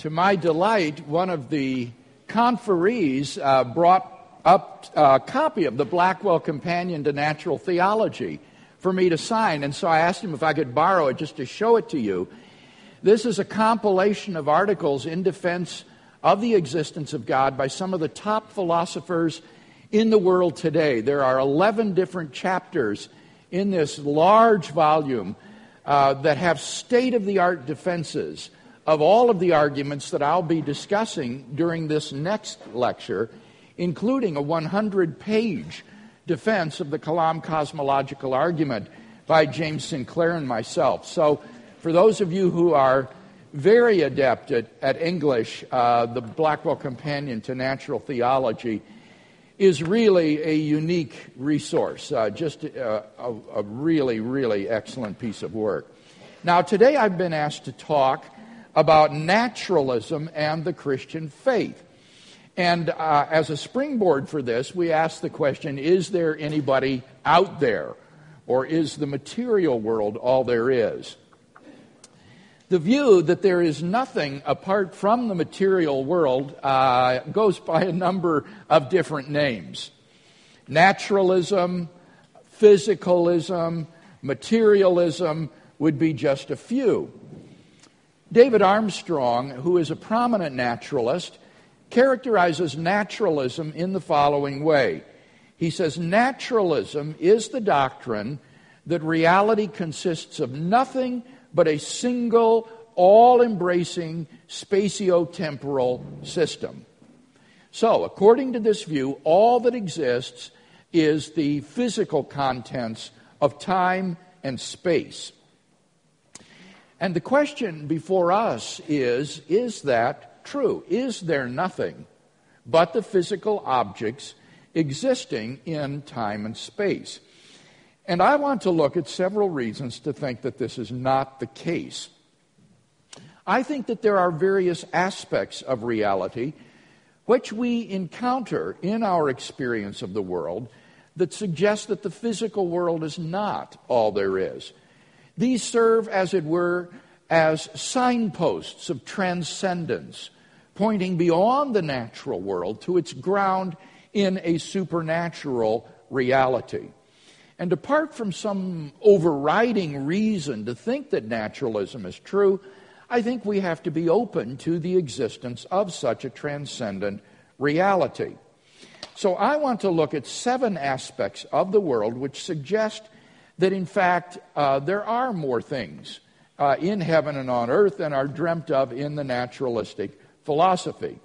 to my delight, one of the conferees uh, brought up a copy of the Blackwell Companion to Natural Theology for me to sign. And so I asked him if I could borrow it just to show it to you. This is a compilation of articles in defense of the existence of God by some of the top philosophers in the world today. There are 11 different chapters in this large volume uh, that have state of the art defenses of all of the arguments that I'll be discussing during this next lecture, including a 100 page defense of the Kalam cosmological argument by James Sinclair and myself. So, for those of you who are very adept at, at English, uh, the Blackwell Companion to Natural Theology is really a unique resource, uh, just a, a, a, really, really excellent piece of work. Now, today I've been asked to talk about naturalism and the Christian faith. And uh, as a springboard for this, we ask the question is there anybody out there? Or is the material world all there is? The view that there is nothing apart from the material world uh, goes by a number of different names naturalism, physicalism, materialism would be just a few. David Armstrong, who is a prominent naturalist, characterizes naturalism in the following way. He says, Naturalism is the doctrine that reality consists of nothing but a single, all embracing spatio-temporal system. So, according to this view, all that exists is the physical contents of time and space. And the question before us is is that true? Is there nothing but the physical objects existing in time and space? And I want to look at several reasons to think that this is not the case. I think that there are various aspects of reality which we encounter in our experience of the world that suggest that the physical world is not all there is. These serve, as it were, as signposts of transcendence, pointing beyond the natural world to its ground in a supernatural reality. And apart from some overriding reason to think that naturalism is true, I think we have to be open to the existence of such a transcendent reality. So I want to look at seven aspects of the world which suggest that, in fact, uh, there are more things uh, in heaven and on earth than are dreamt of in the naturalistic philosophy.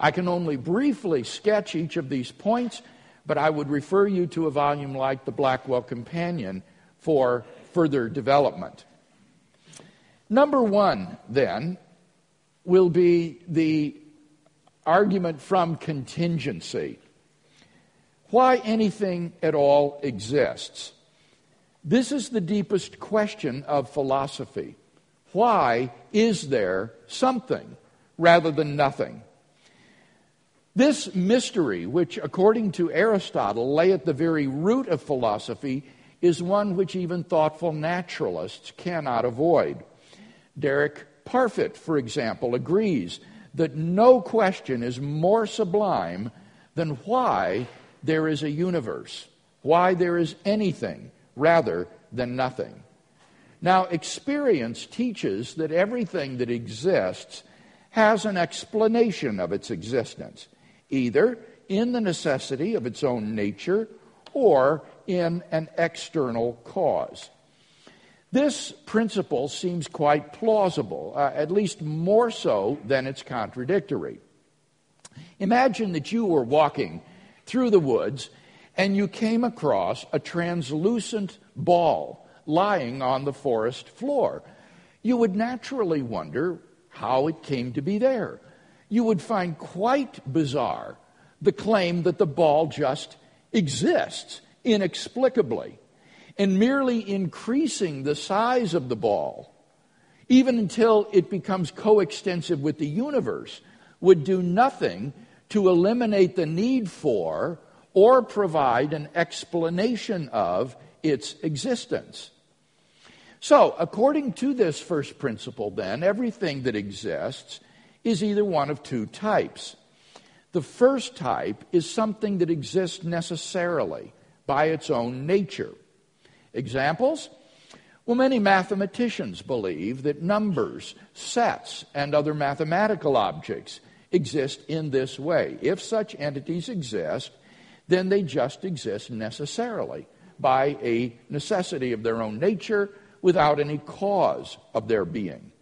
I can only briefly sketch each of these points but I would refer you to a volume like the Blackwell Companion for further development. Number one, then, will be the argument from contingency. Why anything at all exists. This is the deepest question of philosophy. Why is there something rather than nothing? This mystery, which according to Aristotle lay at the very root of philosophy, is one which even thoughtful naturalists cannot avoid. Derek Parfit, for example, agrees that no question is more sublime than why there is a universe, why there is anything rather than nothing. Now, experience teaches that everything that exists has an explanation of its existence either in the necessity of its own nature or in an external cause. This principle seems quite plausible, uh, at least more so than it's contradictory. Imagine that you were walking through the woods and you came across a translucent ball lying on the forest floor. You would naturally wonder how it came to be there you would find quite bizarre the claim that the ball just exists inexplicably and merely increasing the size of the ball, even until it becomes coextensive with the universe, would do nothing to eliminate the need for or provide an explanation of its existence. So, according to this first principle, then, everything that exists is either one of two types. The first type is something that exists necessarily by its own nature. Examples? Well, many mathematicians believe that numbers, sets, and other mathematical objects exist in this way. If such entities exist, then they just exist necessarily by a necessity of their own nature without any cause of their being.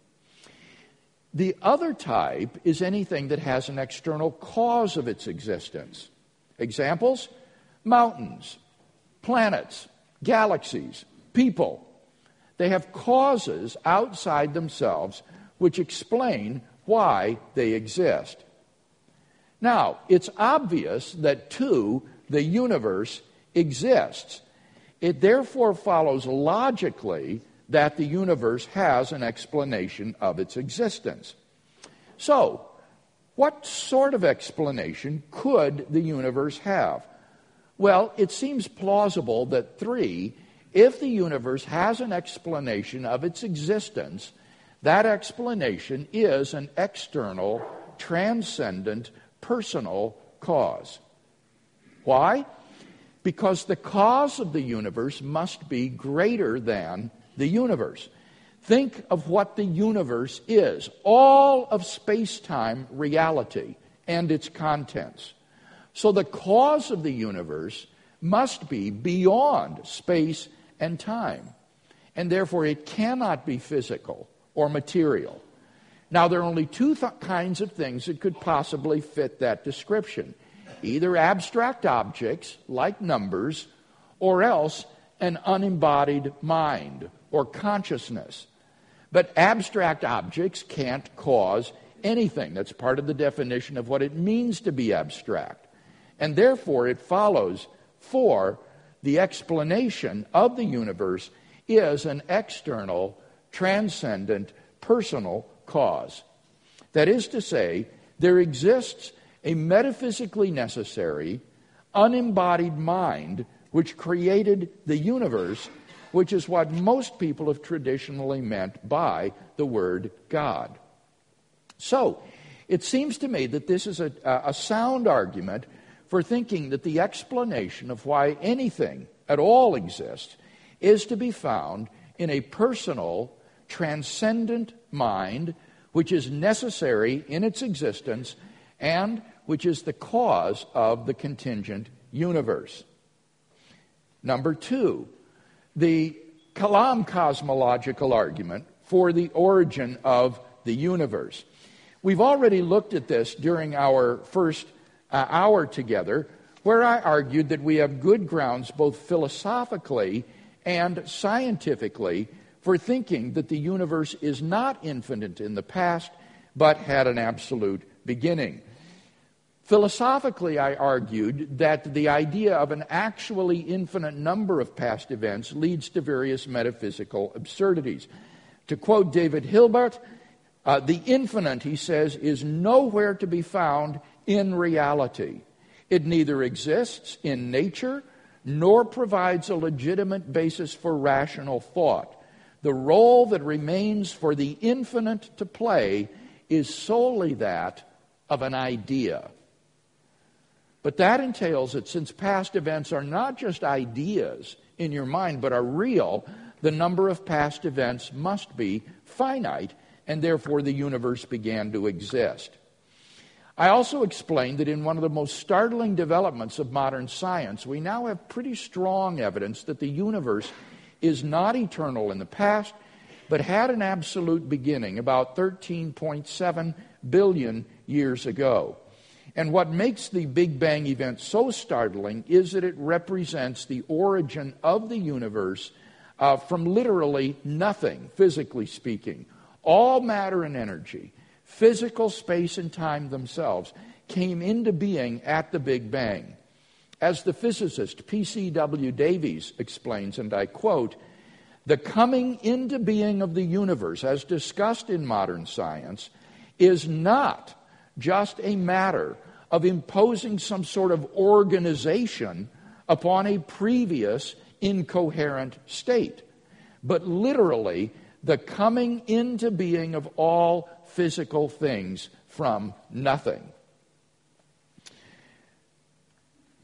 The other type is anything that has an external cause of its existence. Examples mountains, planets, galaxies, people. They have causes outside themselves which explain why they exist. Now, it's obvious that, two, the universe exists. It therefore follows logically that the universe has an explanation of its existence. So, what sort of explanation could the universe have? Well, it seems plausible that three, if the universe has an explanation of its existence, that explanation is an external, transcendent, personal cause. Why? Because the cause of the universe must be greater than the universe. Think of what the universe is all of space time reality and its contents. So the cause of the universe must be beyond space and time, and therefore it cannot be physical or material. Now, there are only two th- kinds of things that could possibly fit that description either abstract objects like numbers, or else an unembodied mind or consciousness. But abstract objects can't cause anything. That's part of the definition of what it means to be abstract. And therefore, it follows for the explanation of the universe is an external, transcendent, personal cause. That is to say, there exists a metaphysically necessary, unembodied mind which created the universe, which is what most people have traditionally meant by the word God. So, it seems to me that this is a, a sound argument for thinking that the explanation of why anything at all exists is to be found in a personal, transcendent mind which is necessary in its existence and which is the cause of the contingent universe. Number two, the Kalam cosmological argument for the origin of the universe. We've already looked at this during our first uh, hour together, where I argued that we have good grounds both philosophically and scientifically for thinking that the universe is not infinite in the past, but had an absolute beginning. Philosophically, I argued that the idea of an actually infinite number of past events leads to various metaphysical absurdities. To quote David Hilbert, uh, the infinite, he says, is nowhere to be found in reality. It neither exists in nature nor provides a legitimate basis for rational thought. The role that remains for the infinite to play is solely that of an idea. But that entails that since past events are not just ideas in your mind, but are real, the number of past events must be finite, and therefore the universe began to exist. I also explained that in one of the most startling developments of modern science, we now have pretty strong evidence that the universe is not eternal in the past, but had an absolute beginning about 13.7 billion years ago. And what makes the Big Bang event so startling is that it represents the origin of the universe uh, from literally nothing, physically speaking. All matter and energy, physical space and time themselves, came into being at the Big Bang. As the physicist P.C.W. Davies explains, and I quote, the coming into being of the universe, as discussed in modern science, is not just a matter of imposing some sort of organization upon a previous incoherent state, but literally the coming into being of all physical things from nothing.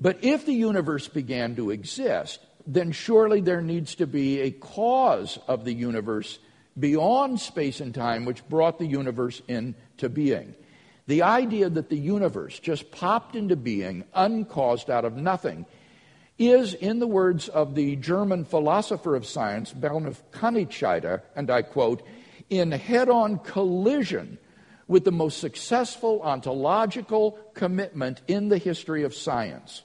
But if the universe began to exist, then surely there needs to be a cause of the universe beyond space and time which brought the universe into being. The idea that the universe just popped into being uncaused out of nothing is, in the words of the German philosopher of science, Bernulf Kanitscheider, and I quote, in head on collision with the most successful ontological commitment in the history of science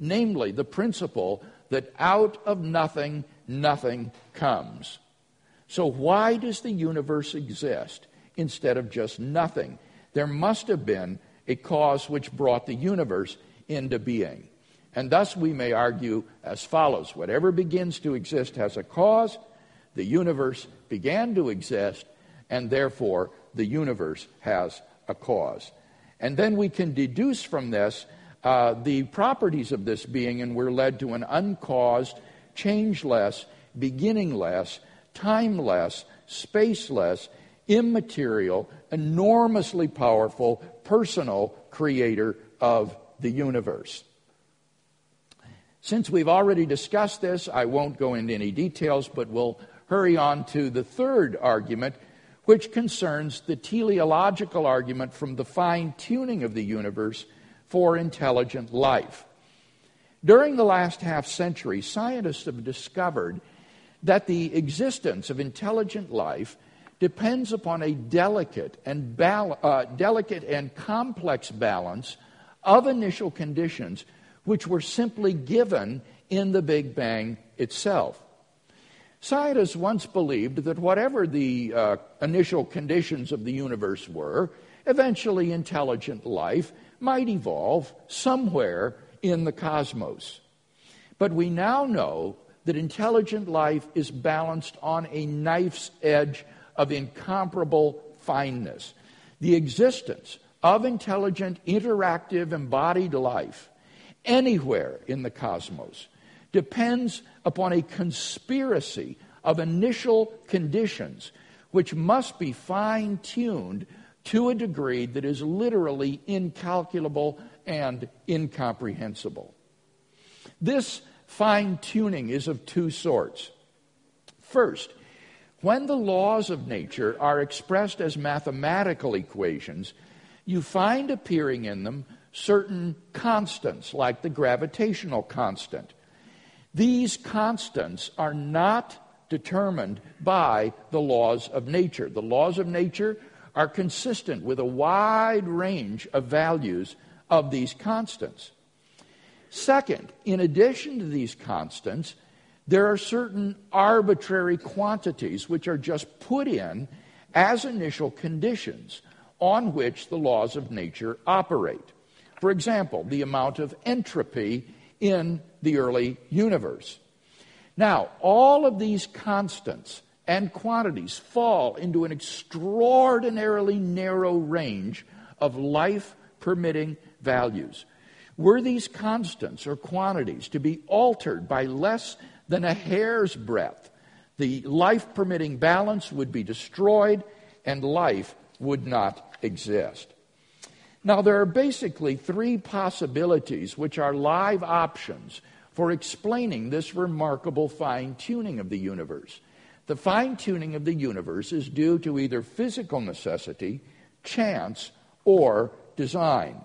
namely the principle that out of nothing, nothing comes. So, why does the universe exist instead of just nothing? There must have been a cause which brought the universe into being. And thus we may argue as follows whatever begins to exist has a cause, the universe began to exist, and therefore the universe has a cause. And then we can deduce from this uh, the properties of this being, and we're led to an uncaused, changeless, beginningless, timeless, spaceless, immaterial, enormously powerful, personal creator of the universe. Since we've already discussed this, I won't go into any details, but we'll hurry on to the third argument, which concerns the teleological argument from the fine tuning of the universe for intelligent life. During the last half century, scientists have discovered that the existence of intelligent life depends upon a delicate and, bal- uh, delicate and complex balance of initial conditions which were simply given in the Big Bang itself. Scientists once believed that whatever the uh, initial conditions of the universe were, eventually intelligent life might evolve somewhere in the cosmos. But we now know that intelligent life is balanced on a knife's edge of incomparable fineness. The existence of intelligent, interactive, embodied life anywhere in the cosmos depends upon a conspiracy of initial conditions which must be fine tuned to a degree that is literally incalculable and incomprehensible. This fine tuning is of two sorts. First, when the laws of nature are expressed as mathematical equations, you find appearing in them certain constants, like the gravitational constant. These constants are not determined by the laws of nature. The laws of nature are consistent with a wide range of values of these constants. Second, in addition to these constants, there are certain arbitrary quantities which are just put in as initial conditions on which the laws of nature operate. For example, the amount of entropy in the early universe. Now, all of these constants and quantities fall into an extraordinarily narrow range of life permitting values. Were these constants or quantities to be altered by less than a hair's breadth, the life permitting balance would be destroyed and life would not exist. Now, there are basically three possibilities which are live options for explaining this remarkable fine tuning of the universe. The fine tuning of the universe is due to either physical necessity, chance, or design.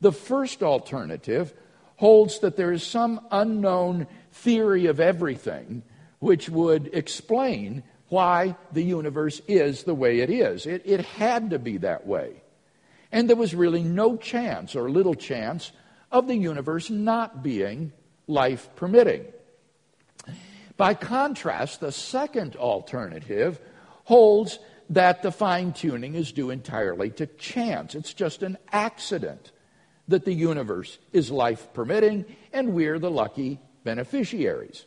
The first alternative holds that there is some unknown theory of everything which would explain why the universe is the way it is. It, it had to be that way. And there was really no chance or little chance of the universe not being life permitting. By contrast, the second alternative holds that the fine tuning is due entirely to chance. It's just an accident that the universe is life permitting and we're the lucky beneficiaries.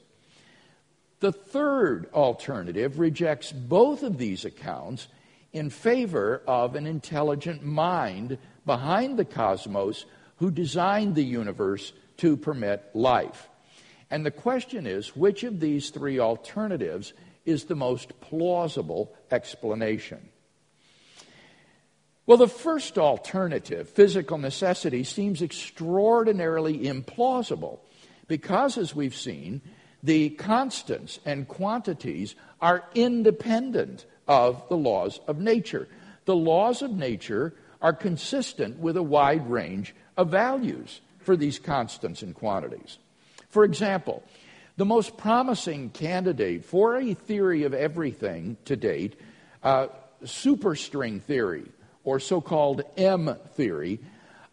The third alternative rejects both of these accounts in favor of an intelligent mind behind the cosmos who designed the universe to permit life. And the question is which of these three alternatives is the most plausible explanation. Well, the first alternative, physical necessity, seems extraordinarily implausible because, as we've seen, the constants and quantities are independent of the laws of nature. The laws of nature are consistent with a wide range of values for these constants and quantities. For example, the most promising candidate for a theory of everything to date, uh, superstring theory, or so called M theory,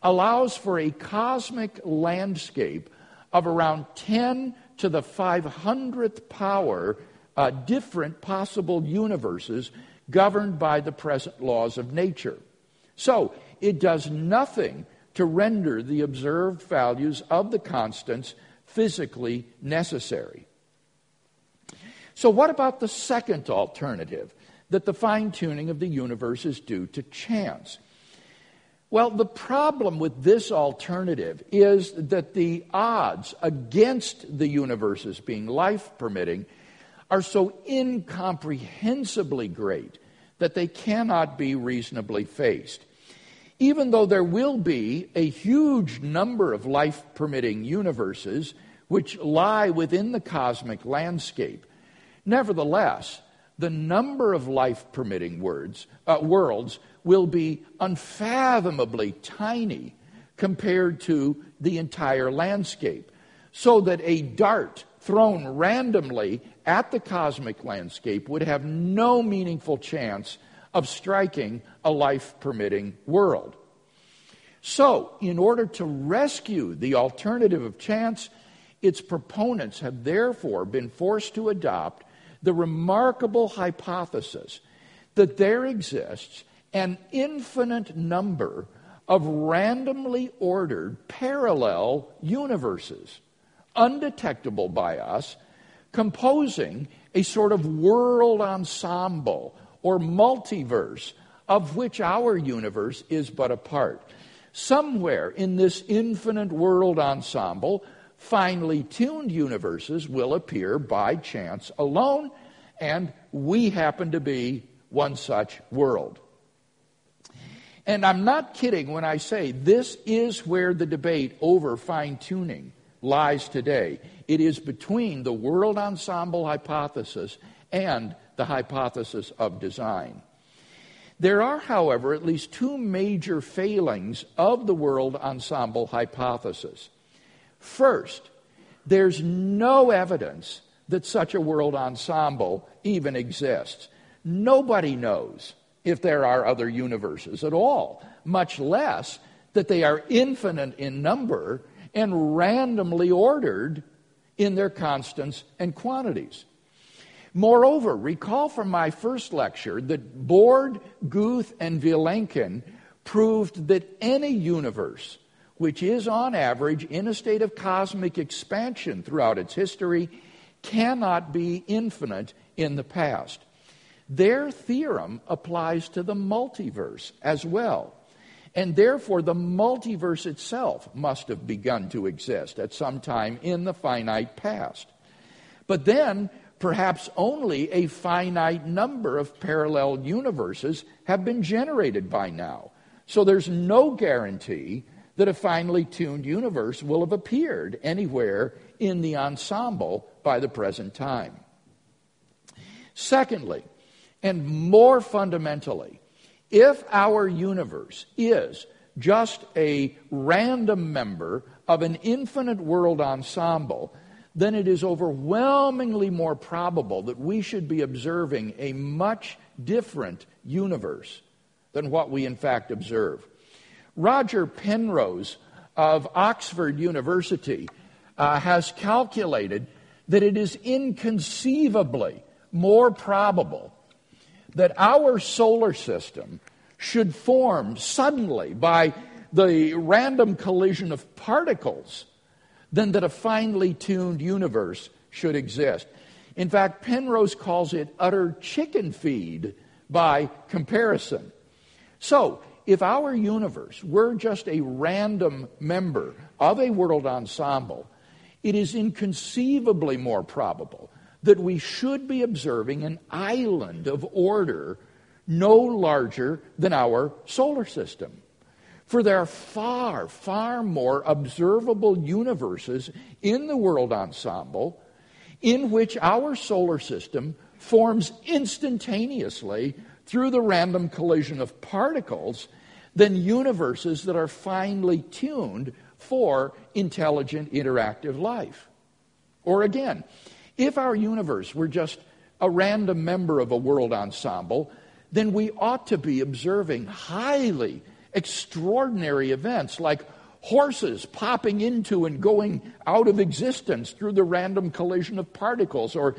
allows for a cosmic landscape of around 10 to the 500th power uh, different possible universes governed by the present laws of nature. So, it does nothing to render the observed values of the constants physically necessary. So, what about the second alternative? That the fine tuning of the universe is due to chance. Well, the problem with this alternative is that the odds against the universes being life permitting are so incomprehensibly great that they cannot be reasonably faced. Even though there will be a huge number of life permitting universes which lie within the cosmic landscape, nevertheless, the number of life permitting words, uh, worlds will be unfathomably tiny compared to the entire landscape. So that a dart thrown randomly at the cosmic landscape would have no meaningful chance of striking a life permitting world. So, in order to rescue the alternative of chance, its proponents have therefore been forced to adopt the remarkable hypothesis that there exists an infinite number of randomly ordered parallel universes, undetectable by us, composing a sort of world ensemble or multiverse of which our universe is but a part. Somewhere in this infinite world ensemble, finely tuned universes will appear by chance alone, and we happen to be one such world. And I'm not kidding when I say this is where the debate over fine tuning lies today. It is between the world ensemble hypothesis and the hypothesis of design. There are, however, at least two major failings of the world ensemble hypothesis. First, there's no evidence that such a world ensemble even exists. Nobody knows if there are other universes at all, much less that they are infinite in number and randomly ordered in their constants and quantities. Moreover, recall from my first lecture that Borde, Guth, and Vilenkin proved that any universe which is on average in a state of cosmic expansion throughout its history cannot be infinite in the past. Their theorem applies to the multiverse as well. And therefore, the multiverse itself must have begun to exist at some time in the finite past. But then, perhaps only a finite number of parallel universes have been generated by now. So there's no guarantee that a finely tuned universe will have appeared anywhere in the ensemble by the present time. Secondly, and more fundamentally, if our universe is just a random member of an infinite world ensemble, then it is overwhelmingly more probable that we should be observing a much different universe than what we in fact observe. Roger Penrose of Oxford University uh, has calculated that it is inconceivably more probable that our solar system should form suddenly by the random collision of particles than that a finely tuned universe should exist. In fact, Penrose calls it utter chicken feed by comparison. So, if our universe were just a random member of a world ensemble, it is inconceivably more probable that we should be observing an island of order no larger than our solar system. For there are far, far more observable universes in the world ensemble in which our solar system forms instantaneously through the random collision of particles than universes that are finely tuned for intelligent interactive life. Or again, if our universe were just a random member of a world ensemble, then we ought to be observing highly extraordinary events like horses popping into and going out of existence through the random collision of particles, or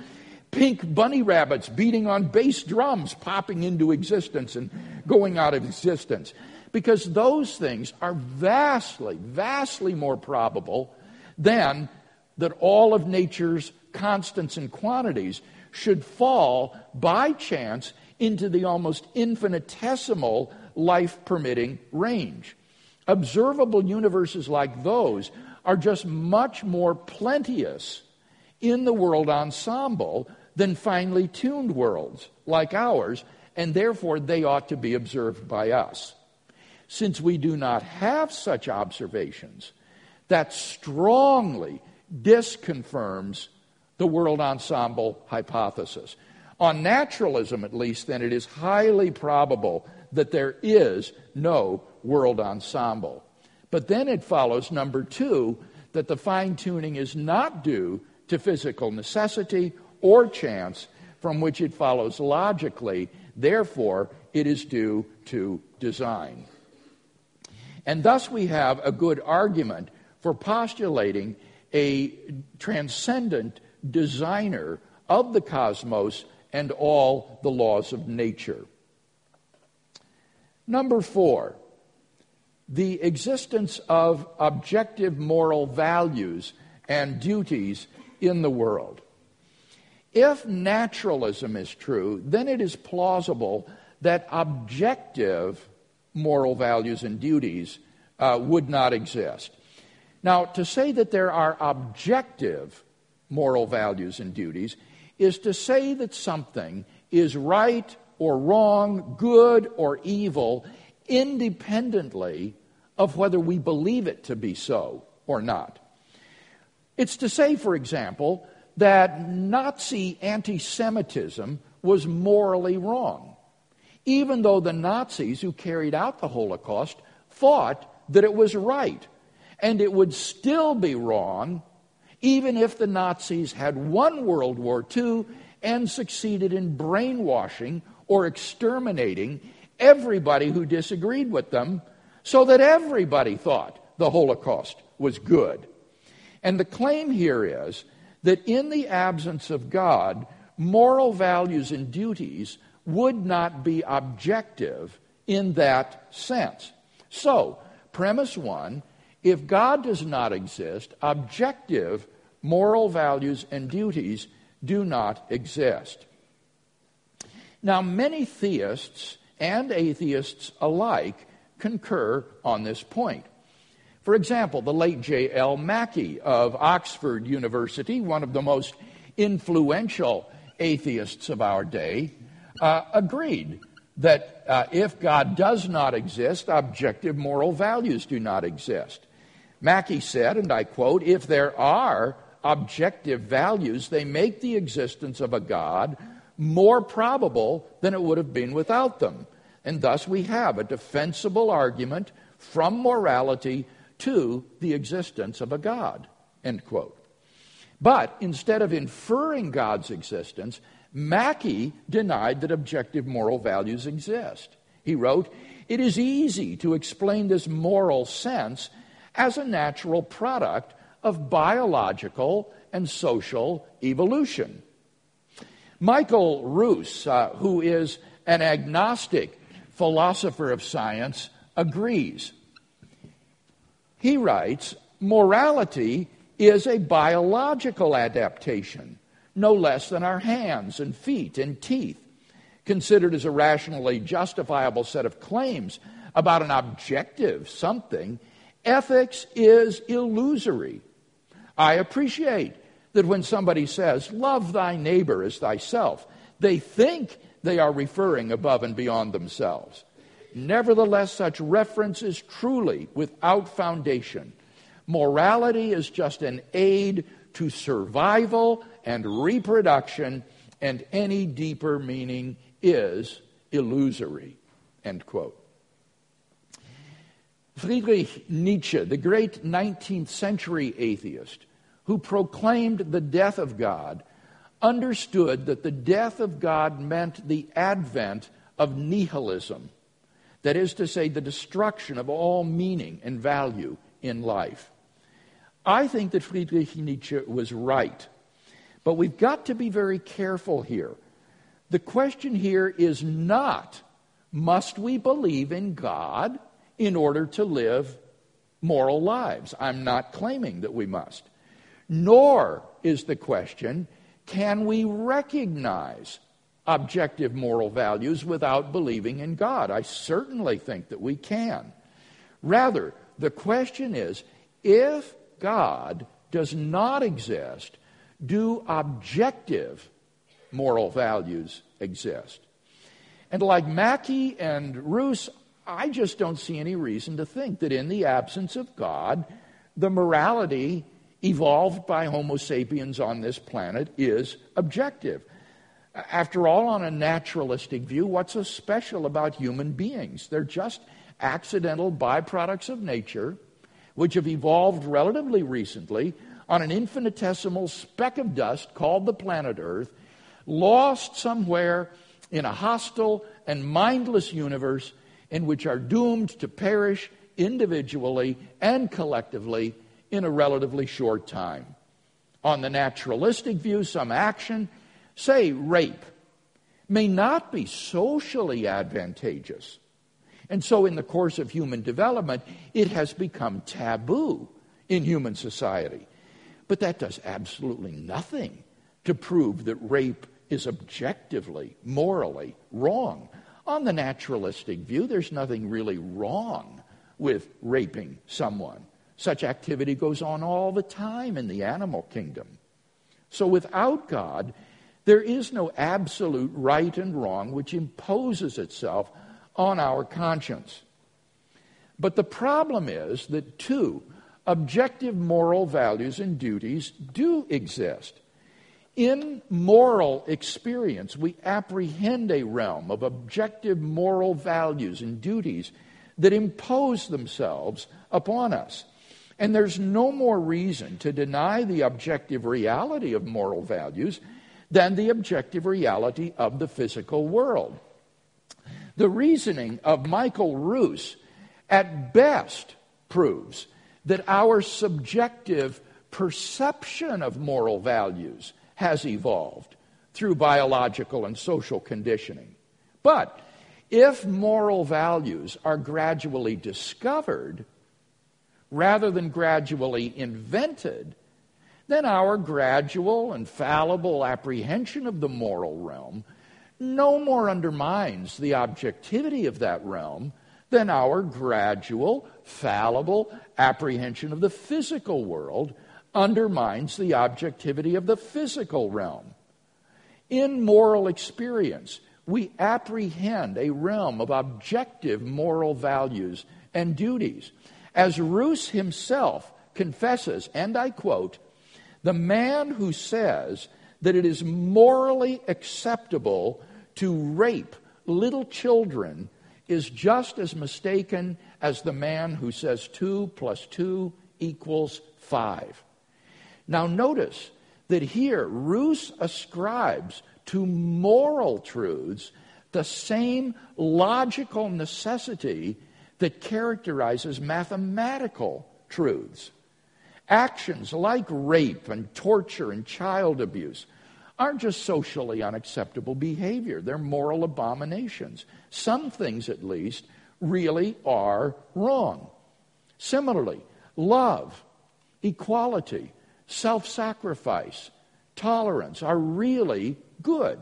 pink bunny rabbits beating on bass drums popping into existence and going out of existence. Because those things are vastly, vastly more probable than that all of nature's constants and quantities should fall by chance into the almost infinitesimal life permitting range. Observable universes like those are just much more plenteous in the world ensemble than finely tuned worlds like ours, and therefore they ought to be observed by us. Since we do not have such observations, that strongly disconfirms the world ensemble hypothesis. On naturalism, at least, then it is highly probable that there is no world ensemble. But then it follows, number two, that the fine tuning is not due to physical necessity or chance, from which it follows logically, therefore, it is due to design. And thus we have a good argument for postulating a transcendent designer of the cosmos and all the laws of nature. Number four, the existence of objective moral values and duties in the world. If naturalism is true, then it is plausible that objective moral values and duties uh, would not exist. Now, to say that there are objective moral values and duties is to say that something is right or wrong, good or evil, independently of whether we believe it to be so or not. It's to say, for example, that Nazi anti Semitism was morally wrong, even though the Nazis who carried out the Holocaust thought that it was right. And it would still be wrong even if the Nazis had won World War II and succeeded in brainwashing or exterminating everybody who disagreed with them so that everybody thought the Holocaust was good. And the claim here is that in the absence of God, moral values and duties would not be objective in that sense. So, premise one if God does not exist, objective moral values and duties do not exist. Now, many theists and atheists alike concur on this point. For example, the late J.L. Mackie of Oxford University, one of the most influential atheists of our day, uh, agreed that uh, if God does not exist, objective moral values do not exist. Mackie said, and I quote, if there are objective values, they make the existence of a God more probable than it would have been without them. And thus we have a defensible argument from morality to the existence of a God. End quote. But instead of inferring God's existence, Mackie denied that objective moral values exist. He wrote, It is easy to explain this moral sense as a natural product of biological and social evolution. Michael Ruse, uh, who is an agnostic philosopher of science, agrees. He writes Morality is a biological adaptation, no less than our hands and feet and teeth, considered as a rationally justifiable set of claims about an objective something. Ethics is illusory. I appreciate that when somebody says, Love thy neighbor as thyself, they think they are referring above and beyond themselves. Nevertheless, such reference is truly without foundation. Morality is just an aid to survival and reproduction, and any deeper meaning is illusory. End quote. Friedrich Nietzsche, the great 19th century atheist who proclaimed the death of God, understood that the death of God meant the advent of nihilism. That is to say, the destruction of all meaning and value in life. I think that Friedrich Nietzsche was right. But we've got to be very careful here. The question here is not must we believe in God in order to live moral lives? I'm not claiming that we must. Nor is the question can we recognize objective moral values without believing in God? I certainly think that we can. Rather, the question is if God does not exist, do objective moral values exist? And like Mackie and Ruse, I just don't see any reason to think that in the absence of God, the morality evolved by Homo sapiens on this planet is objective. After all, on a naturalistic view, what's so special about human beings? They're just accidental byproducts of nature, which have evolved relatively recently on an infinitesimal speck of dust called the planet Earth, lost somewhere in a hostile and mindless universe in which are doomed to perish individually and collectively in a relatively short time. On the naturalistic view, some action, say rape, may not be socially advantageous. And so, in the course of human development, it has become taboo in human society. But that does absolutely nothing to prove that rape is objectively, morally wrong. On the naturalistic view, there's nothing really wrong with raping someone. Such activity goes on all the time in the animal kingdom. So without God, there is no absolute right and wrong which imposes itself on our conscience. But the problem is that two objective moral values and duties do exist. In moral experience, we apprehend a realm of objective moral values and duties that impose themselves upon us. And there's no more reason to deny the objective reality of moral values than the objective reality of the physical world. The reasoning of Michael Ruse, at best, proves that our subjective perception of moral values has evolved through biological and social conditioning. But if moral values are gradually discovered rather than gradually invented, then our gradual and fallible apprehension of the moral realm no more undermines the objectivity of that realm than our gradual, fallible apprehension of the physical world undermines the objectivity of the physical realm. In moral experience, we apprehend a realm of objective moral values and duties. As Ruse himself confesses, and I quote, the man who says that it is morally acceptable to rape little children is just as mistaken as the man who says 2 plus 2 equals 5. Now, notice that here, Ruse ascribes to moral truths the same logical necessity that characterizes mathematical truths. Actions like rape and torture and child abuse aren't just socially unacceptable behavior, they're moral abominations. Some things, at least, really are wrong. Similarly, love, equality, self sacrifice, tolerance are really good.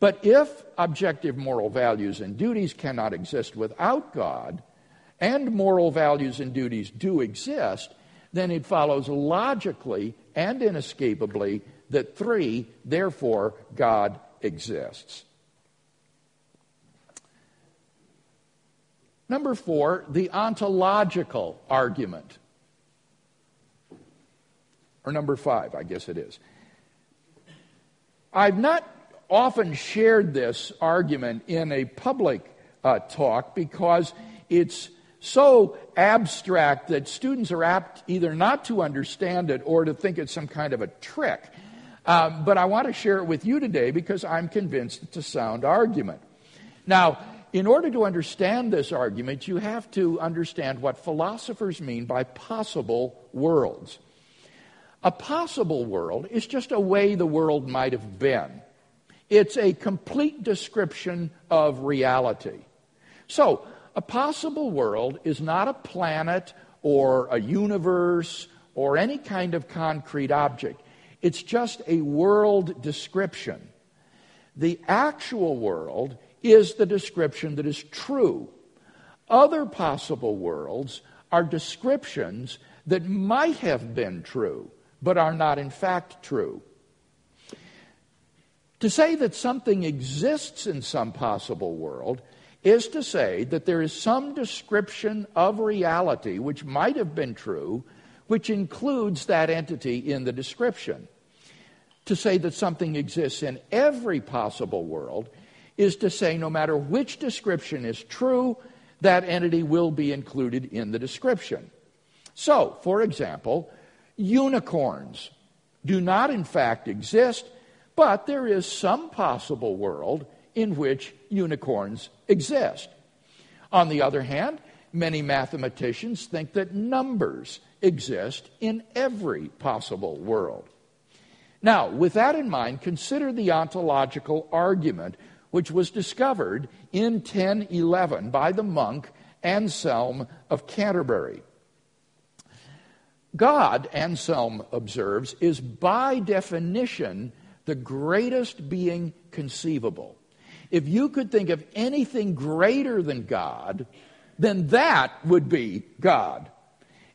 But if objective moral values and duties cannot exist without God, and moral values and duties do exist, then it follows logically and inescapably that three, therefore, God exists. Number four, the ontological argument. Or number five, I guess it is. I've not often shared this argument in a public uh, talk because it's so abstract that students are apt either not to understand it or to think it's some kind of a trick. Um, but I want to share it with you today because I'm convinced it's a sound argument. Now, in order to understand this argument, you have to understand what philosophers mean by possible worlds. A possible world is just a way the world might have been. It's a complete description of reality. So, a possible world is not a planet or a universe or any kind of concrete object. It's just a world description. The actual world is the description that is true. Other possible worlds are descriptions that might have been true but are not in fact true. To say that something exists in some possible world is to say that there is some description of reality which might have been true, which includes that entity in the description. To say that something exists in every possible world is to say no matter which description is true, that entity will be included in the description. So, for example, Unicorns do not, in fact, exist, but there is some possible world in which unicorns exist. On the other hand, many mathematicians think that numbers exist in every possible world. Now, with that in mind, consider the ontological argument which was discovered in 1011 by the monk Anselm of Canterbury. God, Anselm observes, is by definition the greatest being conceivable. If you could think of anything greater than God, then that would be God.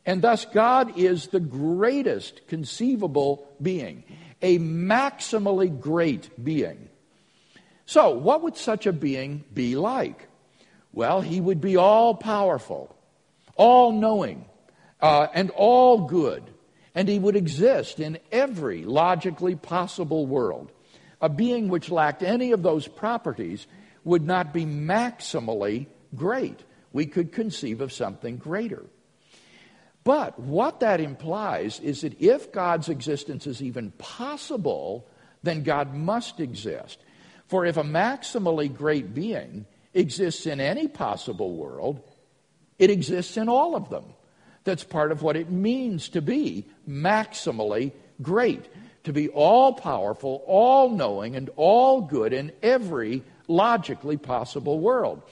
And thus, God is the greatest conceivable being, a maximally great being. So, what would such a being be like? Well, he would be all powerful, all knowing, uh, and all good, and he would exist in every logically possible world. A being which lacked any of those properties would not be maximally great. We could conceive of something greater. But what that implies is that if God's existence is even possible, then God must exist. For if a maximally great being exists in any possible world, it exists in all of them. That's part of what it means to be maximally great, to be all powerful, all knowing, and all good in every logically possible world.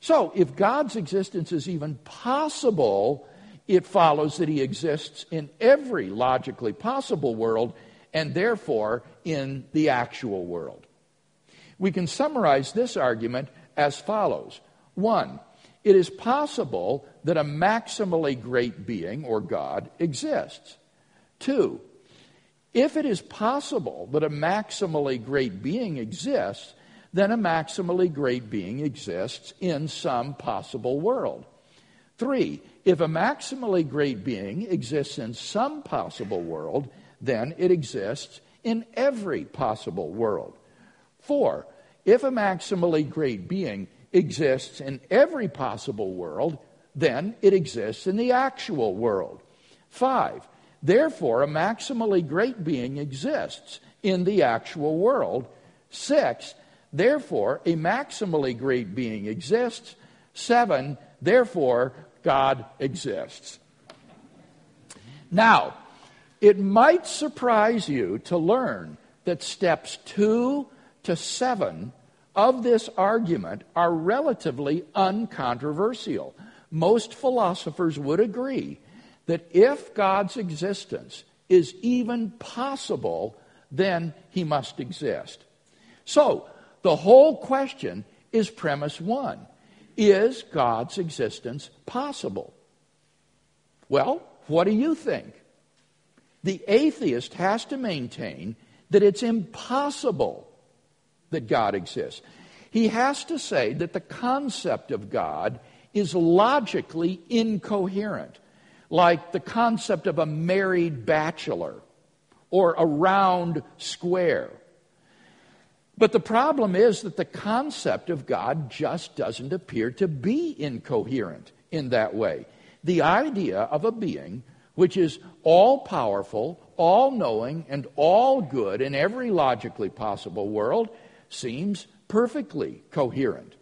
So, if God's existence is even possible, it follows that he exists in every logically possible world and therefore in the actual world. We can summarize this argument as follows. One, it is possible that a maximally great being, or God, exists. Two, if it is possible that a maximally great being exists, then a maximally great being exists in some possible world. Three, if a maximally great being exists in some possible world, then it exists in every possible world. Four, if a maximally great being exists in every possible world, then it exists in the actual world. Five, therefore, a maximally great being exists in the actual world. Six, therefore, a maximally great being exists. Seven, therefore, God exists. Now, it might surprise you to learn that steps two to seven of this argument are relatively uncontroversial. Most philosophers would agree that if God's existence is even possible, then he must exist. So, the whole question is premise one Is God's existence possible? Well, what do you think? The atheist has to maintain that it's impossible that God exists. He has to say that the concept of God is logically incoherent, like the concept of a married bachelor or a round square. But the problem is that the concept of God just doesn't appear to be incoherent in that way. The idea of a being which is all powerful, all knowing, and all good in every logically possible world seems perfectly coherent.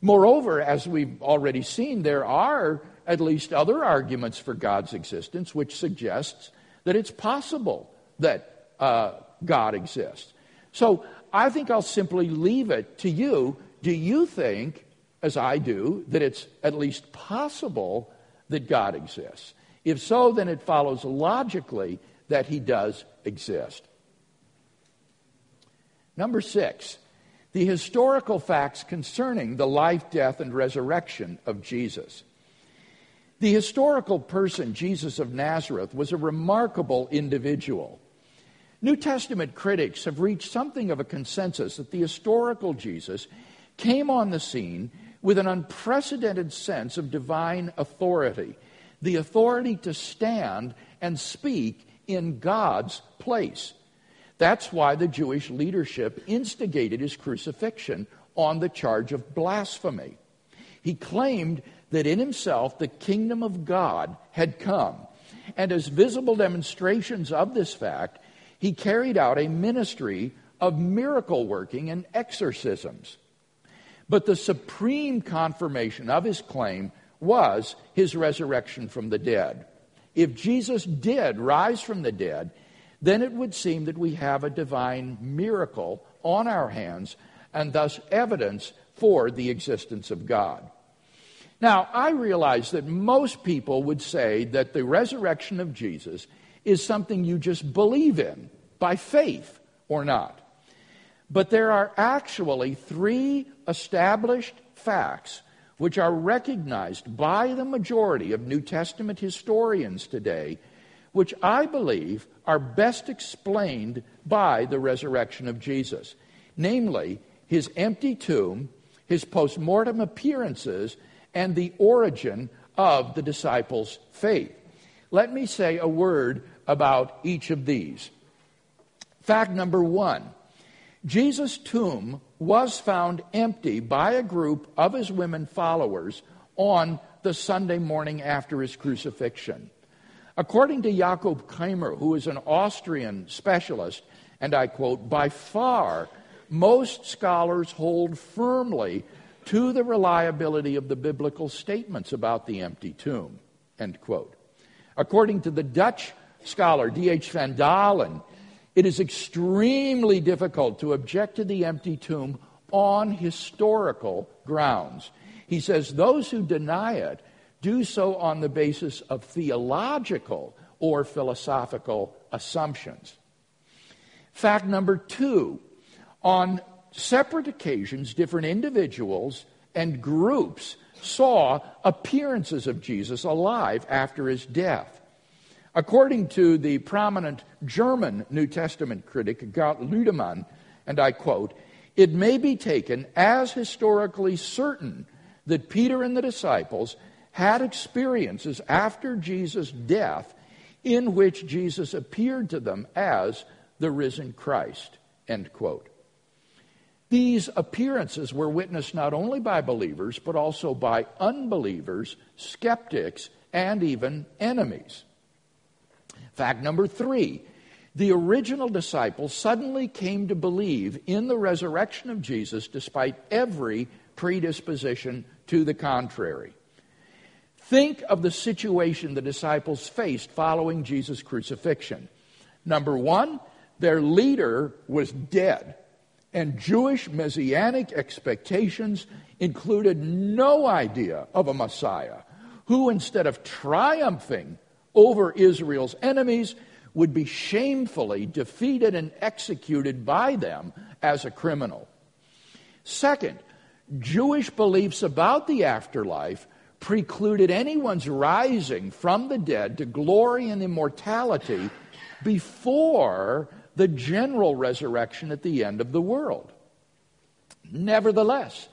Moreover, as we've already seen, there are at least other arguments for God's existence which suggests that it's possible that uh, God exists. So I think I'll simply leave it to you. Do you think, as I do, that it's at least possible that God exists? If so, then it follows logically that he does exist. Number six, the historical facts concerning the life, death, and resurrection of Jesus. The historical person, Jesus of Nazareth, was a remarkable individual. New Testament critics have reached something of a consensus that the historical Jesus came on the scene with an unprecedented sense of divine authority, the authority to stand and speak in God's place. That's why the Jewish leadership instigated his crucifixion on the charge of blasphemy. He claimed that in himself the kingdom of God had come. And as visible demonstrations of this fact, he carried out a ministry of miracle working and exorcisms. But the supreme confirmation of his claim was his resurrection from the dead. If Jesus did rise from the dead, then it would seem that we have a divine miracle on our hands and thus evidence for the existence of God. Now, I realize that most people would say that the resurrection of Jesus is something you just believe in by faith or not. But there are actually three established facts which are recognized by the majority of New Testament historians today which I believe are best explained by the resurrection of Jesus, namely his empty tomb, his post mortem appearances, and the origin of the disciples' faith. Let me say a word about each of these. Fact number one Jesus' tomb was found empty by a group of his women followers on the Sunday morning after his crucifixion. According to Jakob Kremer, who is an Austrian specialist, and I quote, by far, most scholars hold firmly to the reliability of the biblical statements about the empty tomb, end quote. According to the Dutch scholar D.H. van Daalen, it is extremely difficult to object to the empty tomb on historical grounds. He says those who deny it do so on the basis of theological or philosophical assumptions. Fact number two on separate occasions, different individuals and groups saw appearances of Jesus alive after his death. According to the prominent German New Testament critic Gert Lüdemann, and I quote, it may be taken as historically certain that Peter and the disciples had experiences after Jesus' death in which Jesus appeared to them as the risen Christ. End quote. These appearances were witnessed not only by believers, but also by unbelievers, skeptics, and even enemies. Fact number three the original disciples suddenly came to believe in the resurrection of Jesus despite every predisposition to the contrary. Think of the situation the disciples faced following Jesus' crucifixion. Number one, their leader was dead, and Jewish messianic expectations included no idea of a Messiah who, instead of triumphing over Israel's enemies, would be shamefully defeated and executed by them as a criminal. Second, Jewish beliefs about the afterlife precluded anyone's rising from the dead to glory and immortality before the general resurrection at the end of the world. Nevertheless,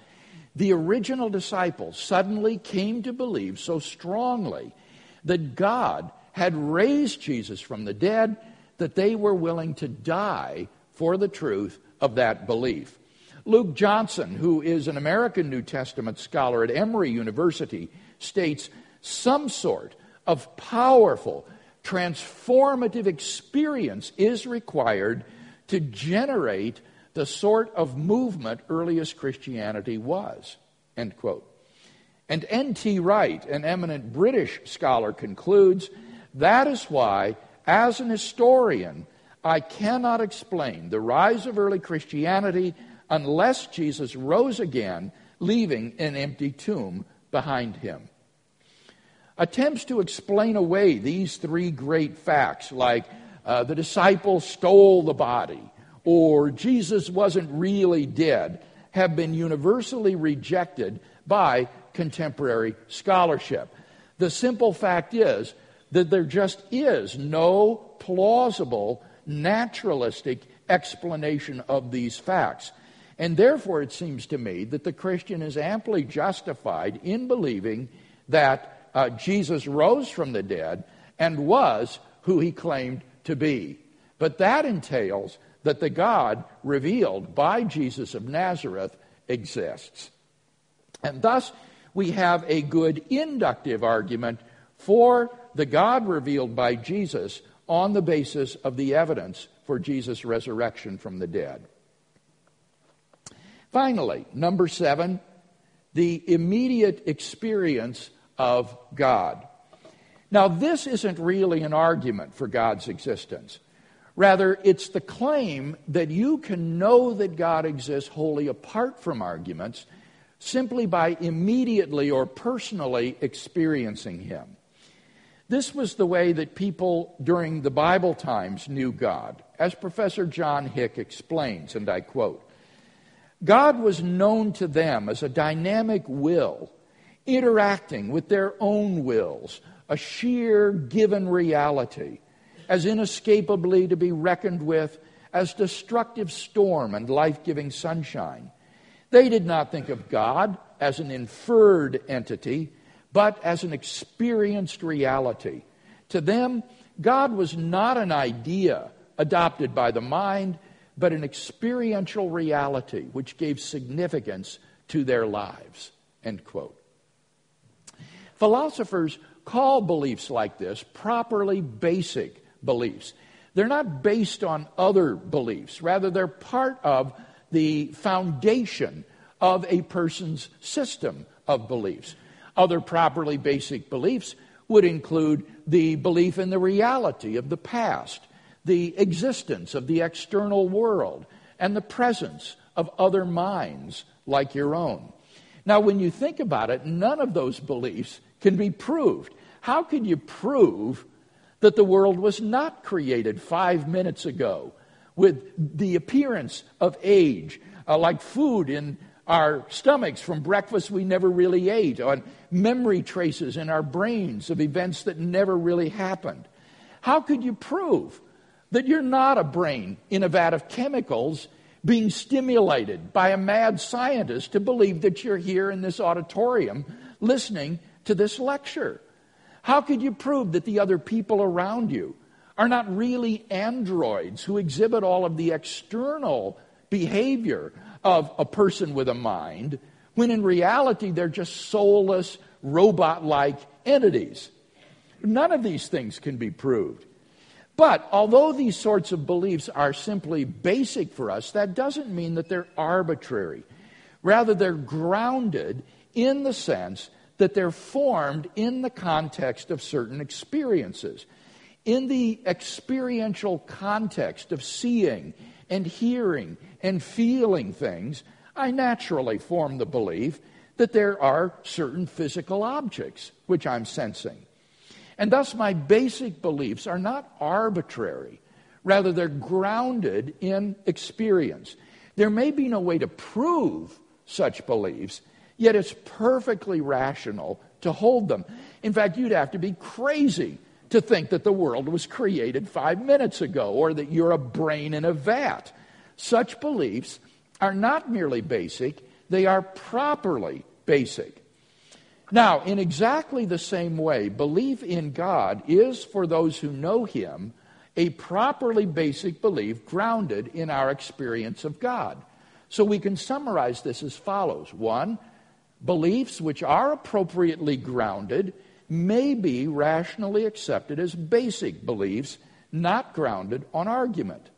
the original disciples suddenly came to believe so strongly that God had raised Jesus from the dead that they were willing to die for the truth of that belief. Luke Johnson, who is an American New Testament scholar at Emory University, states some sort of powerful, transformative experience is required to generate the sort of movement earliest Christianity was. End quote. And N.T. Wright, an eminent British scholar, concludes that is why, as an historian, I cannot explain the rise of early Christianity unless Jesus rose again, leaving an empty tomb behind him. Attempts to explain away these three great facts, like uh, the disciples stole the body or Jesus wasn't really dead, have been universally rejected by contemporary scholarship. The simple fact is that there just is no plausible, naturalistic explanation of these facts. And therefore, it seems to me that the Christian is amply justified in believing that uh, Jesus rose from the dead and was who he claimed to be. But that entails that the God revealed by Jesus of Nazareth exists. And thus, we have a good inductive argument for the God revealed by Jesus on the basis of the evidence for Jesus' resurrection from the dead. Finally, number seven, the immediate experience of God. Now, this isn't really an argument for God's existence. Rather, it's the claim that you can know that God exists wholly apart from arguments simply by immediately or personally experiencing Him. This was the way that people during the Bible times knew God. As Professor John Hick explains, and I quote God was known to them as a dynamic will, interacting with their own wills, a sheer given reality, as inescapably to be reckoned with as destructive storm and life giving sunshine. They did not think of God as an inferred entity, but as an experienced reality. To them, God was not an idea adopted by the mind, but an experiential reality which gave significance to their lives. End quote. Philosophers call beliefs like this properly basic beliefs. They're not based on other beliefs, rather, they're part of the foundation of a person's system of beliefs. Other properly basic beliefs would include the belief in the reality of the past, the existence of the external world, and the presence of other minds like your own. Now, when you think about it, none of those beliefs can be proved. How can you prove that the world was not created five minutes ago with the appearance of age, uh, like food in our stomachs from breakfast we never really ate, on memory traces in our brains of events that never really happened. How could you prove that you're not a brain in a vat of chemicals being stimulated by a mad scientist to believe that you're here in this auditorium listening to this lecture? How could you prove that the other people around you are not really androids who exhibit all of the external behavior of a person with a mind, when in reality they're just soulless, robot like entities? None of these things can be proved. But although these sorts of beliefs are simply basic for us, that doesn't mean that they're arbitrary. Rather, they're grounded in the sense that they're formed in the context of certain experiences. In the experiential context of seeing and hearing and feeling things, I naturally form the belief that there are certain physical objects which I'm sensing. And thus, my basic beliefs are not arbitrary. Rather, they're grounded in experience. There may be no way to prove such beliefs, Yet it's perfectly rational to hold them. In fact, you'd have to be crazy to think that the world was created five minutes ago or that you're a brain in a vat. Such beliefs are not merely basic, they are properly basic. Now, in exactly the same way, belief in God is, for those who know Him, a properly basic belief grounded in our experience of God. So we can summarize this as follows one, beliefs which are appropriately grounded may be rationally accepted as basic beliefs, not grounded on argument.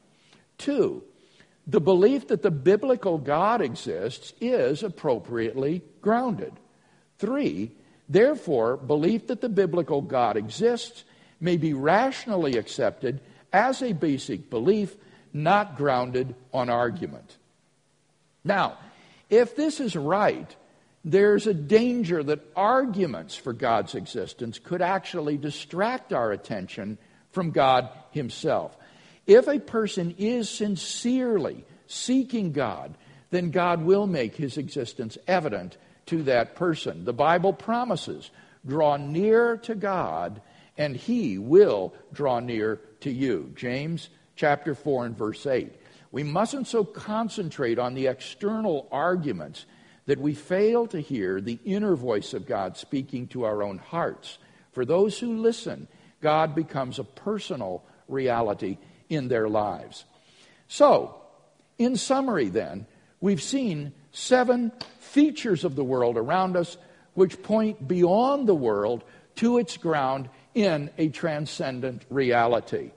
Two, the belief that the biblical God exists is appropriately grounded. Three, therefore, belief that the biblical God exists may be rationally accepted as a basic belief, not grounded on argument. Now, if this is right, there's a danger that arguments for God's existence could actually distract our attention from God Himself. If a person is sincerely seeking God, then God will make His existence evident to that person. The Bible promises draw near to God, and He will draw near to you. James chapter 4 and verse 8. We mustn't so concentrate on the external arguments that we fail to hear the inner voice of God speaking to our own hearts. For those who listen, God becomes a personal reality in their lives. So, in summary, then, we've seen seven features of the world around us which point beyond the world to its ground in a transcendent reality.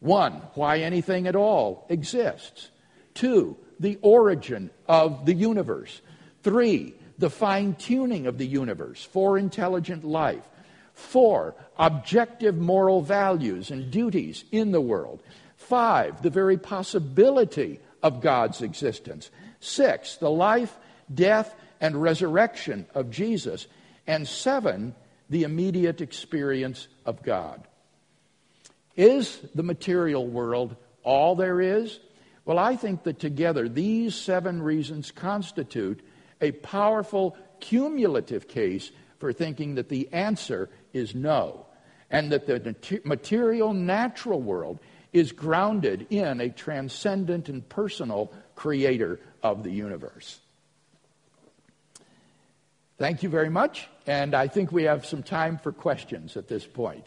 One, why anything at all exists. Two, the origin of the universe. Three, the fine tuning of the universe for intelligent life. Four, objective moral values and duties in the world. Five, the very possibility of God's existence. Six, the life, death, and resurrection of Jesus. And seven, the immediate experience of God. Is the material world all there is? Well, I think that together these seven reasons constitute a powerful cumulative case for thinking that the answer is no, and that the material natural world is grounded in a transcendent and personal creator of the universe. Thank you very much, and I think we have some time for questions at this point.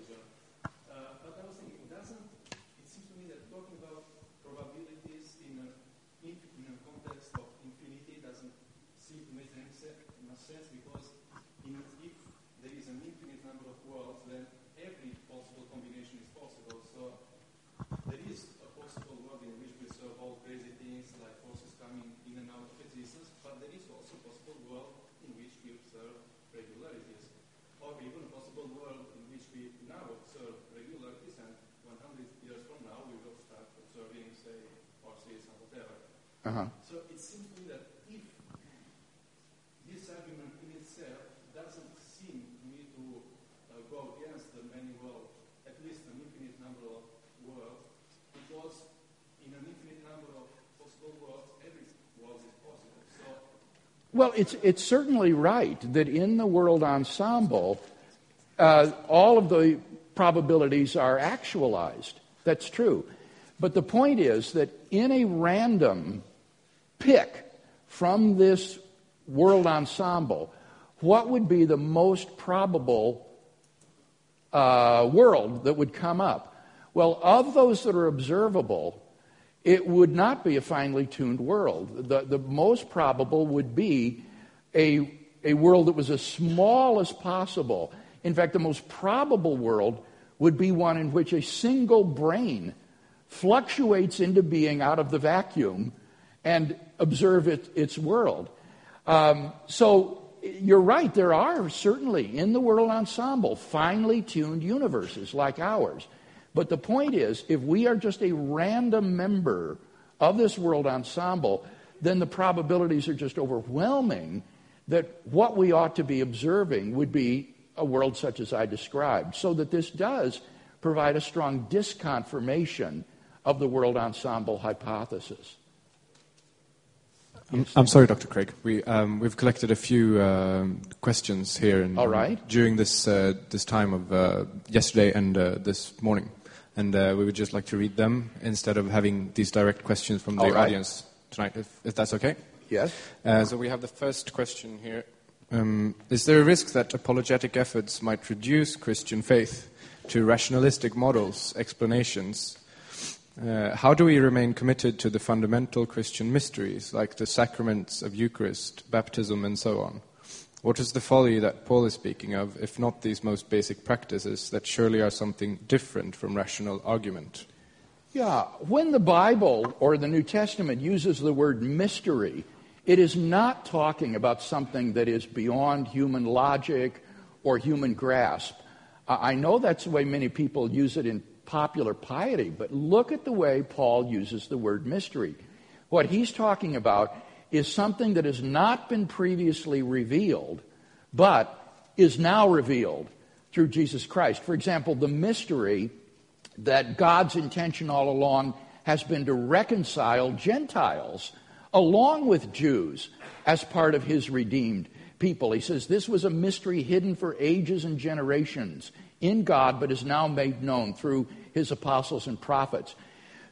Uh-huh. So it seems to me that if this argument in itself doesn't seem to me to uh, go against the many worlds, at least an infinite number of worlds, because in an infinite number of possible worlds, every world is possible. So, well, it's it's certainly right that in the world ensemble, uh, all of the probabilities are actualized. That's true. But the point is that in a random pick from this world ensemble what would be the most probable uh, world that would come up. Well, of those that are observable, it would not be a finely tuned world. The, the most probable would be a, a world that was as small as possible. In fact, the most probable world would be one in which a single brain fluctuates into being out of the vacuum and observe it, its world. Um, so you're right, there are certainly in the world ensemble finely tuned universes like ours. But the point is, if we are just a random member of this world ensemble, then the probabilities are just overwhelming that what we ought to be observing would be a world such as I described. So that this does provide a strong disconfirmation of the world ensemble hypothesis. I'm, I'm sorry, Dr. Craig. We, um, we've collected a few uh, questions here and, All right. during this, uh, this time of uh, yesterday and uh, this morning. And uh, we would just like to read them instead of having these direct questions from the right. audience tonight, if, if, that's okay. Yes. Uh, so we have the first question here. Um, is there a risk that apologetic efforts might reduce Christian faith to rationalistic models, explanations, uh, how do we remain committed to the fundamental Christian mysteries, like the sacraments of Eucharist, baptism, and so on? What is the folly that Paul is speaking of, if not these most basic practices that surely are something different from rational argument? Yeah, when the Bible or the New Testament uses the word mystery, it is not talking about something that is beyond human logic or human grasp. I know that's the way many people use it in popular piety, but look at the way Paul uses the word mystery. What he's talking about is something that has not been previously revealed, but is now revealed through Jesus Christ. For example, the mystery that God's intention all along has been to reconcile Gentiles along with Jews as part of his redeemed people. He says this was a mystery hidden for ages and generations in God, but is now made known through his apostles and prophets.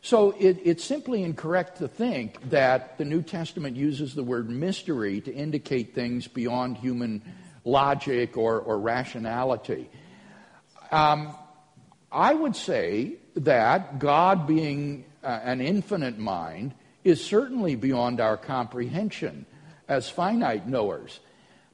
So it, it's simply incorrect to think that the New Testament uses the word mystery to indicate things beyond human logic or, or rationality. Um, I would say that God, being uh, an infinite mind, is certainly beyond our comprehension as finite knowers.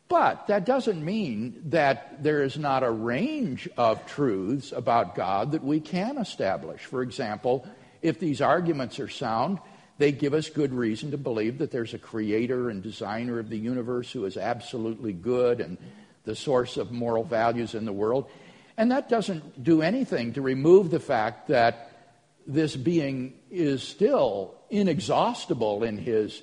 But that doesn't mean that there is not a range of truths about God that we can establish. For example, if these arguments are sound, they give us good reason to believe that there's a creator and designer of the universe who is absolutely good and the source of moral values in the world. And that doesn't do anything to remove the fact that this being is still inexhaustible in his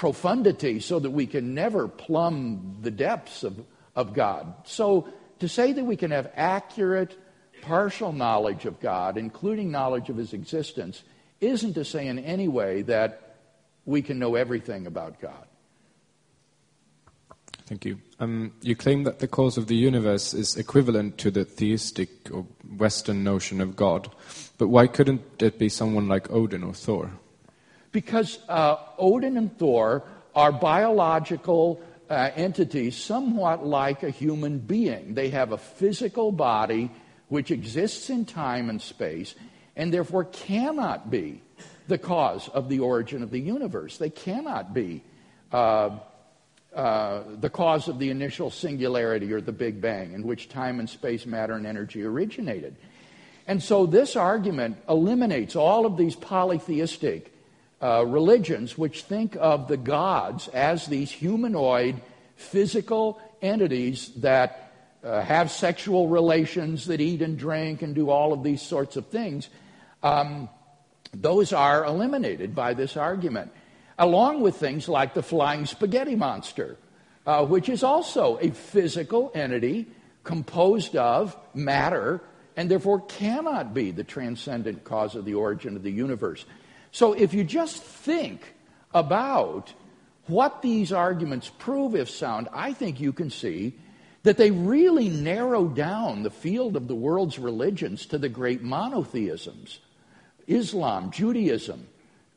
profundity so that we can never plumb the depths of, of God. So to say that we can have accurate, partial knowledge of God, including knowledge of his existence, isn't to say in any way that we can know everything about God. Thank you. Um, you claim that the cause of the universe is equivalent to the theistic or Western notion of God, but why couldn't it be someone like Odin or Thor? Because uh, Odin and Thor are biological uh, entities somewhat like a human being. They have a physical body which exists in time and space and therefore cannot be the cause of the origin of the universe. They cannot be uh, uh, the cause of the initial singularity or the Big Bang, in which time and space, matter and energy originated. And so this argument eliminates all of these polytheistic uh, religions which think of the gods as these humanoid, physical entities that uh, have sexual relations, that eat and drink and do all of these sorts of things. Um, those are eliminated by this argument, along with things like the flying spaghetti monster, uh, which is also a physical entity composed of matter and therefore cannot be the transcendent cause of the origin of the universe. So if you just think about what these arguments prove, if sound, I think you can see that they really narrow down the field of the world's religions to the great monotheisms Islam, Judaism,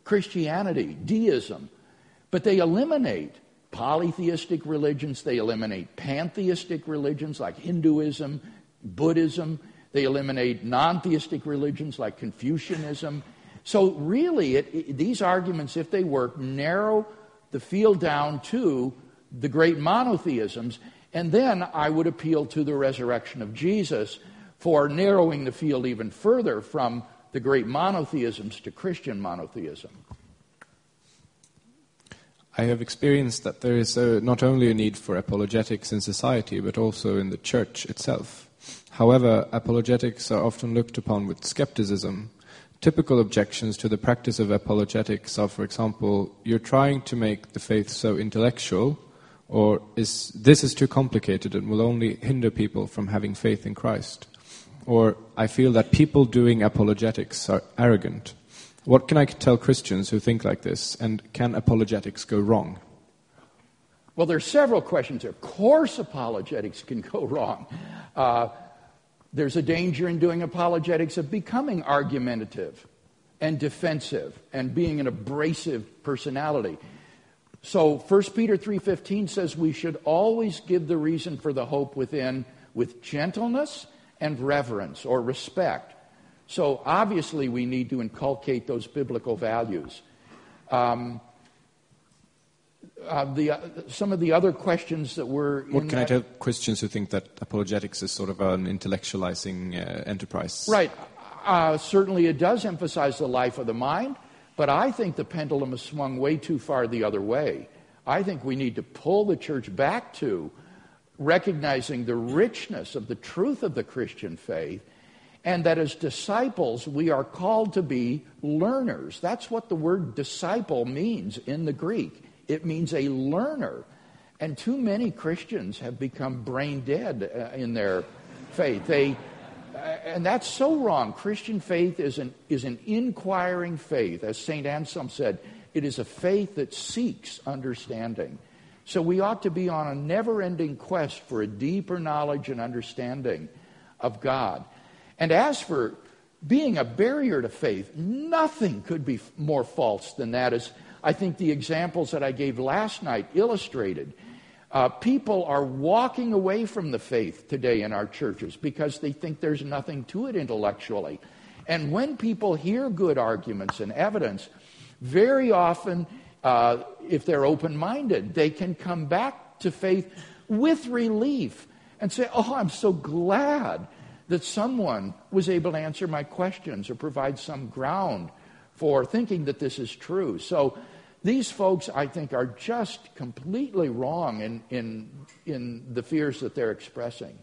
Christianity, deism. But they eliminate polytheistic religions, they eliminate pantheistic religions like Hinduism, Buddhism, they eliminate non theistic religions like Confucianism so, really, it, it, these arguments, if they work, narrow the field down to the great monotheisms. And then I would appeal to the resurrection of Jesus for narrowing the field even further from the great monotheisms to Christian monotheism. I have experienced that there is a, not only a need for apologetics in society, but also in the church itself. However, apologetics are often looked upon with skepticism. Typical objections to the practice of apologetics are, for example, you're trying to make the faith so intellectual, or is, this is too complicated and will only hinder people from having faith in Christ. Or I feel that people doing apologetics are arrogant. What can I tell Christians who think like this, and can apologetics go wrong? Well, there are several questions. Of course, apologetics can go wrong. Uh, there's a danger in doing apologetics of becoming argumentative and defensive and being an abrasive personality. So 1 Peter 3:15 says we should always give the reason for the hope within with gentleness and reverence or respect. So obviously we need to inculcate those biblical values. Um, uh, the, uh, some of the other questions that were. What can that, I tell Christians who think that apologetics is sort of an intellectualizing uh, enterprise? Right. Uh, certainly it does emphasize the life of the mind, but I think the pendulum has swung way too far the other way. I think we need to pull the church back to recognizing the richness of the truth of the Christian faith and that as disciples, we are called to be learners. That's what the word disciple means in the Greek. It means a learner. And too many Christians have become brain dead uh, in their faith. They, uh, and that's so wrong. Christian faith is an, is an inquiring faith. As St. Anselm said, it is a faith that seeks understanding. So we ought to be on a never ending quest for a deeper knowledge and understanding of God. And as for being a barrier to faith, nothing could be more false than that, as I think the examples that I gave last night illustrated. Uh, people are walking away from the faith today in our churches because they think there's nothing to it intellectually. And when people hear good arguments and evidence, very often, uh, if they're open minded, they can come back to faith with relief and say, Oh, I'm so glad that someone was able to answer my questions or provide some ground for thinking that this is true. So these folks, I think, are just completely wrong in, in, in the fears that they're expressing.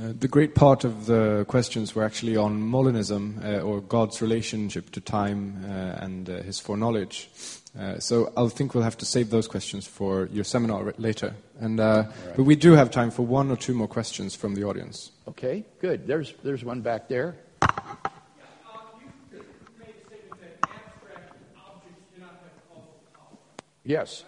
Uh, the great part of the questions were actually on Molinism, uh, or God's relationship to time uh, and uh, his foreknowledge. Uh, so I think we'll have to save those questions for your seminar later. And, uh, right. But we do have time for one or two more questions from the audience. Okay, good. There's, there's one back there. Yes.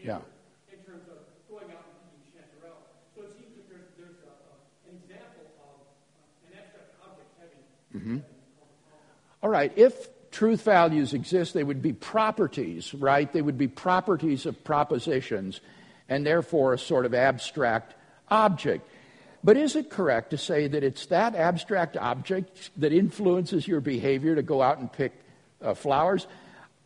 Yeah. In terms of going out and picking chanterelle. So it seems that there's, there's a, a, an example of uh, an abstract object having. Mm-hmm. All right. If truth values exist, they would be properties, right? They would be properties of propositions and therefore a sort of abstract object. But is it correct to say that it's that abstract object that influences your behavior to go out and pick uh, flowers?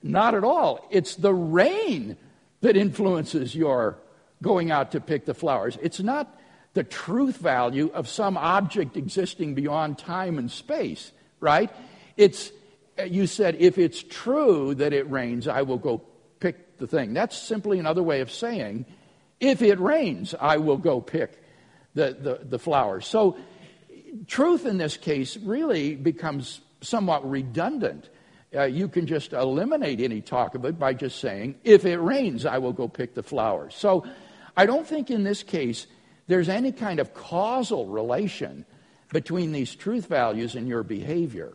Not at all. It's the rain that influences your going out to pick the flowers. It's not the truth value of some object existing beyond time and space, right? It's, you said, if it's true that it rains, I will go pick the thing. That's simply another way of saying, if it rains, I will go pick the, the, the flowers. So, truth in this case really becomes somewhat redundant uh, you can just eliminate any talk of it by just saying, if it rains, I will go pick the flowers. So I don't think in this case there's any kind of causal relation between these truth values and your behavior.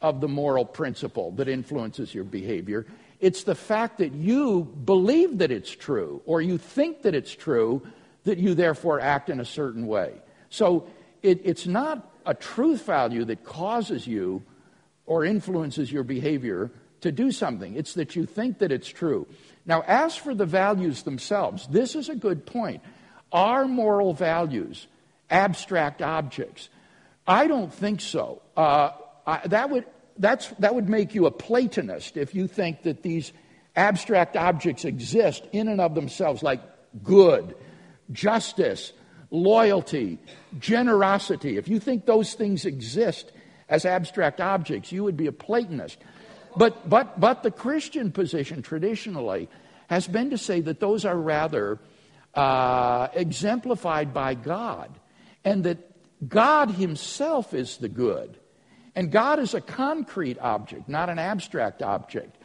of the moral principle that influences your behavior. It's the fact that you believe that it's true or you think that it's true that you therefore act in a certain way. So it, it's not a truth value that causes you or influences your behavior to do something. It's that you think that it's true. Now, as for the values themselves, this is a good point. Are moral values abstract objects? I don't think so. Uh, I, that would that's, that would make you a Platonist if you think that these abstract objects exist in and of themselves, like good, justice, loyalty, generosity. If you think those things exist as abstract objects, you would be a Platonist. But, but, but the Christian position traditionally has been to say that those are rather uh, exemplified by God, and that God Himself is the good. And God is a concrete object, not an abstract object.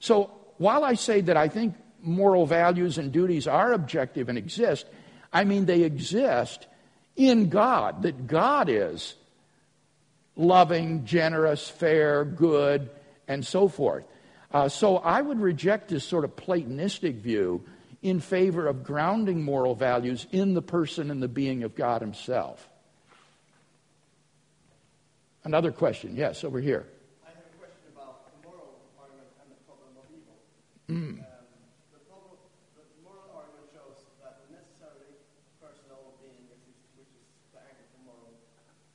So while I say that I think moral values and duties are objective and exist, I mean they exist in God, that God is loving, generous, fair, good, and so forth. Uh, so I would reject this sort of Platonistic view in favor of grounding moral values in the person and the being of God Himself. Another question. Yes, over here. I have a question about the moral argument and the problem of evil. Mm. Um, the, problem, the moral argument shows that necessarily personal being exists, which is the anchor for moral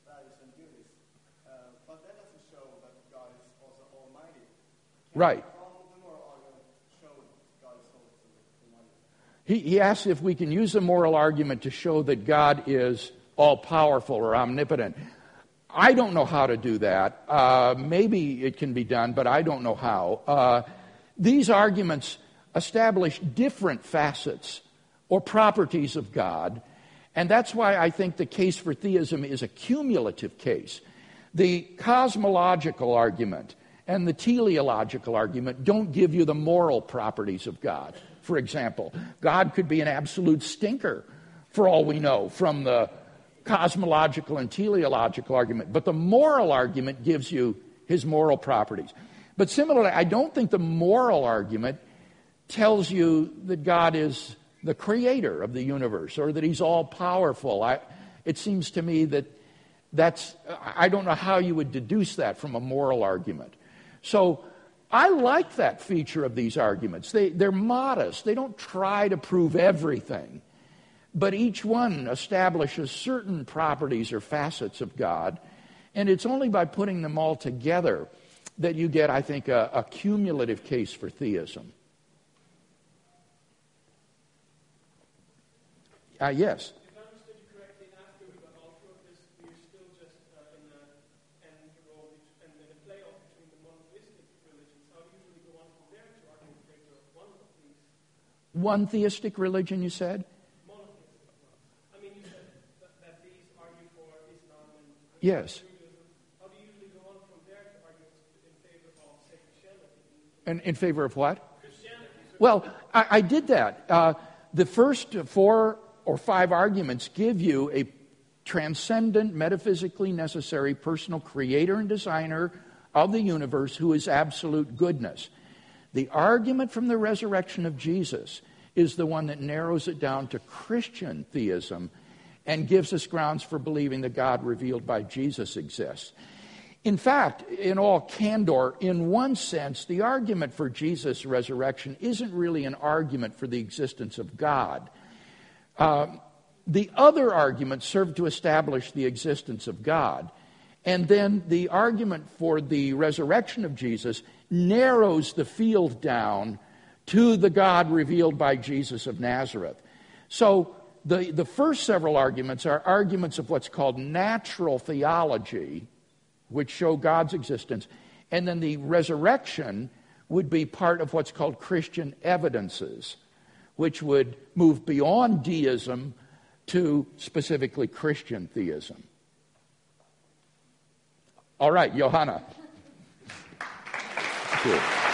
values and duties. Uh, but that doesn't show that God is also almighty. Can Right. the moral argument show God is also almighty? He, he asks if we can use a moral argument to show that God is all powerful or omnipotent. I don't know how to do that. Uh, maybe it can be done, but I don't know how. Uh, these arguments establish different facets or properties of God, and that's why I think the case for theism is a cumulative case. The cosmological argument and the teleological argument don't give you the moral properties of God. For example, God could be an absolute stinker, for all we know, from the cosmological and teleological argument, but the moral argument gives you his moral properties. But similarly, I don't think the moral argument tells you that God is the creator of the universe or that he's all powerful. I, it seems to me that that's, I don't know how you would deduce that from a moral argument. So I like that feature of these arguments. They, they're modest, they don't try to prove everything but each one establishes certain properties or facets of God. And it's only by putting them all together that you get, I think, a, a cumulative case for theism. Uh, yes. If I understood you correctly, after we got all through this, we're still just in the end role and in a playoff between the monotheistic religions. How do you usually go on from there to argue in favor of one? One theistic religion, you said? Monotheistic ones. I mean, you said that, that these argue for Islam and Yes. Judaism. How do you usually go on from there to argue in favor of, say, Christianity? In, in favor of what? Well, I, I did that. Uh, the first four or five arguments give you a transcendent, metaphysically necessary personal creator and designer of the universe who is absolute goodness. The argument from the resurrection of Jesus is the one that narrows it down to Christian theism and gives us grounds for believing that God revealed by Jesus exists. In fact, in all candor, in one sense, the argument for Jesus' resurrection isn't really an argument for the existence of God. Um, the other arguments serve to establish the existence of God. And then the argument for the resurrection of Jesus narrows the field down to the God revealed by Jesus of Nazareth. So the, the first several arguments are arguments of what's called natural theology, which show God's existence. And then the resurrection would be part of what's called Christian evidences, which would move beyond deism to specifically Christian theism. All right, Johanna. Thank you.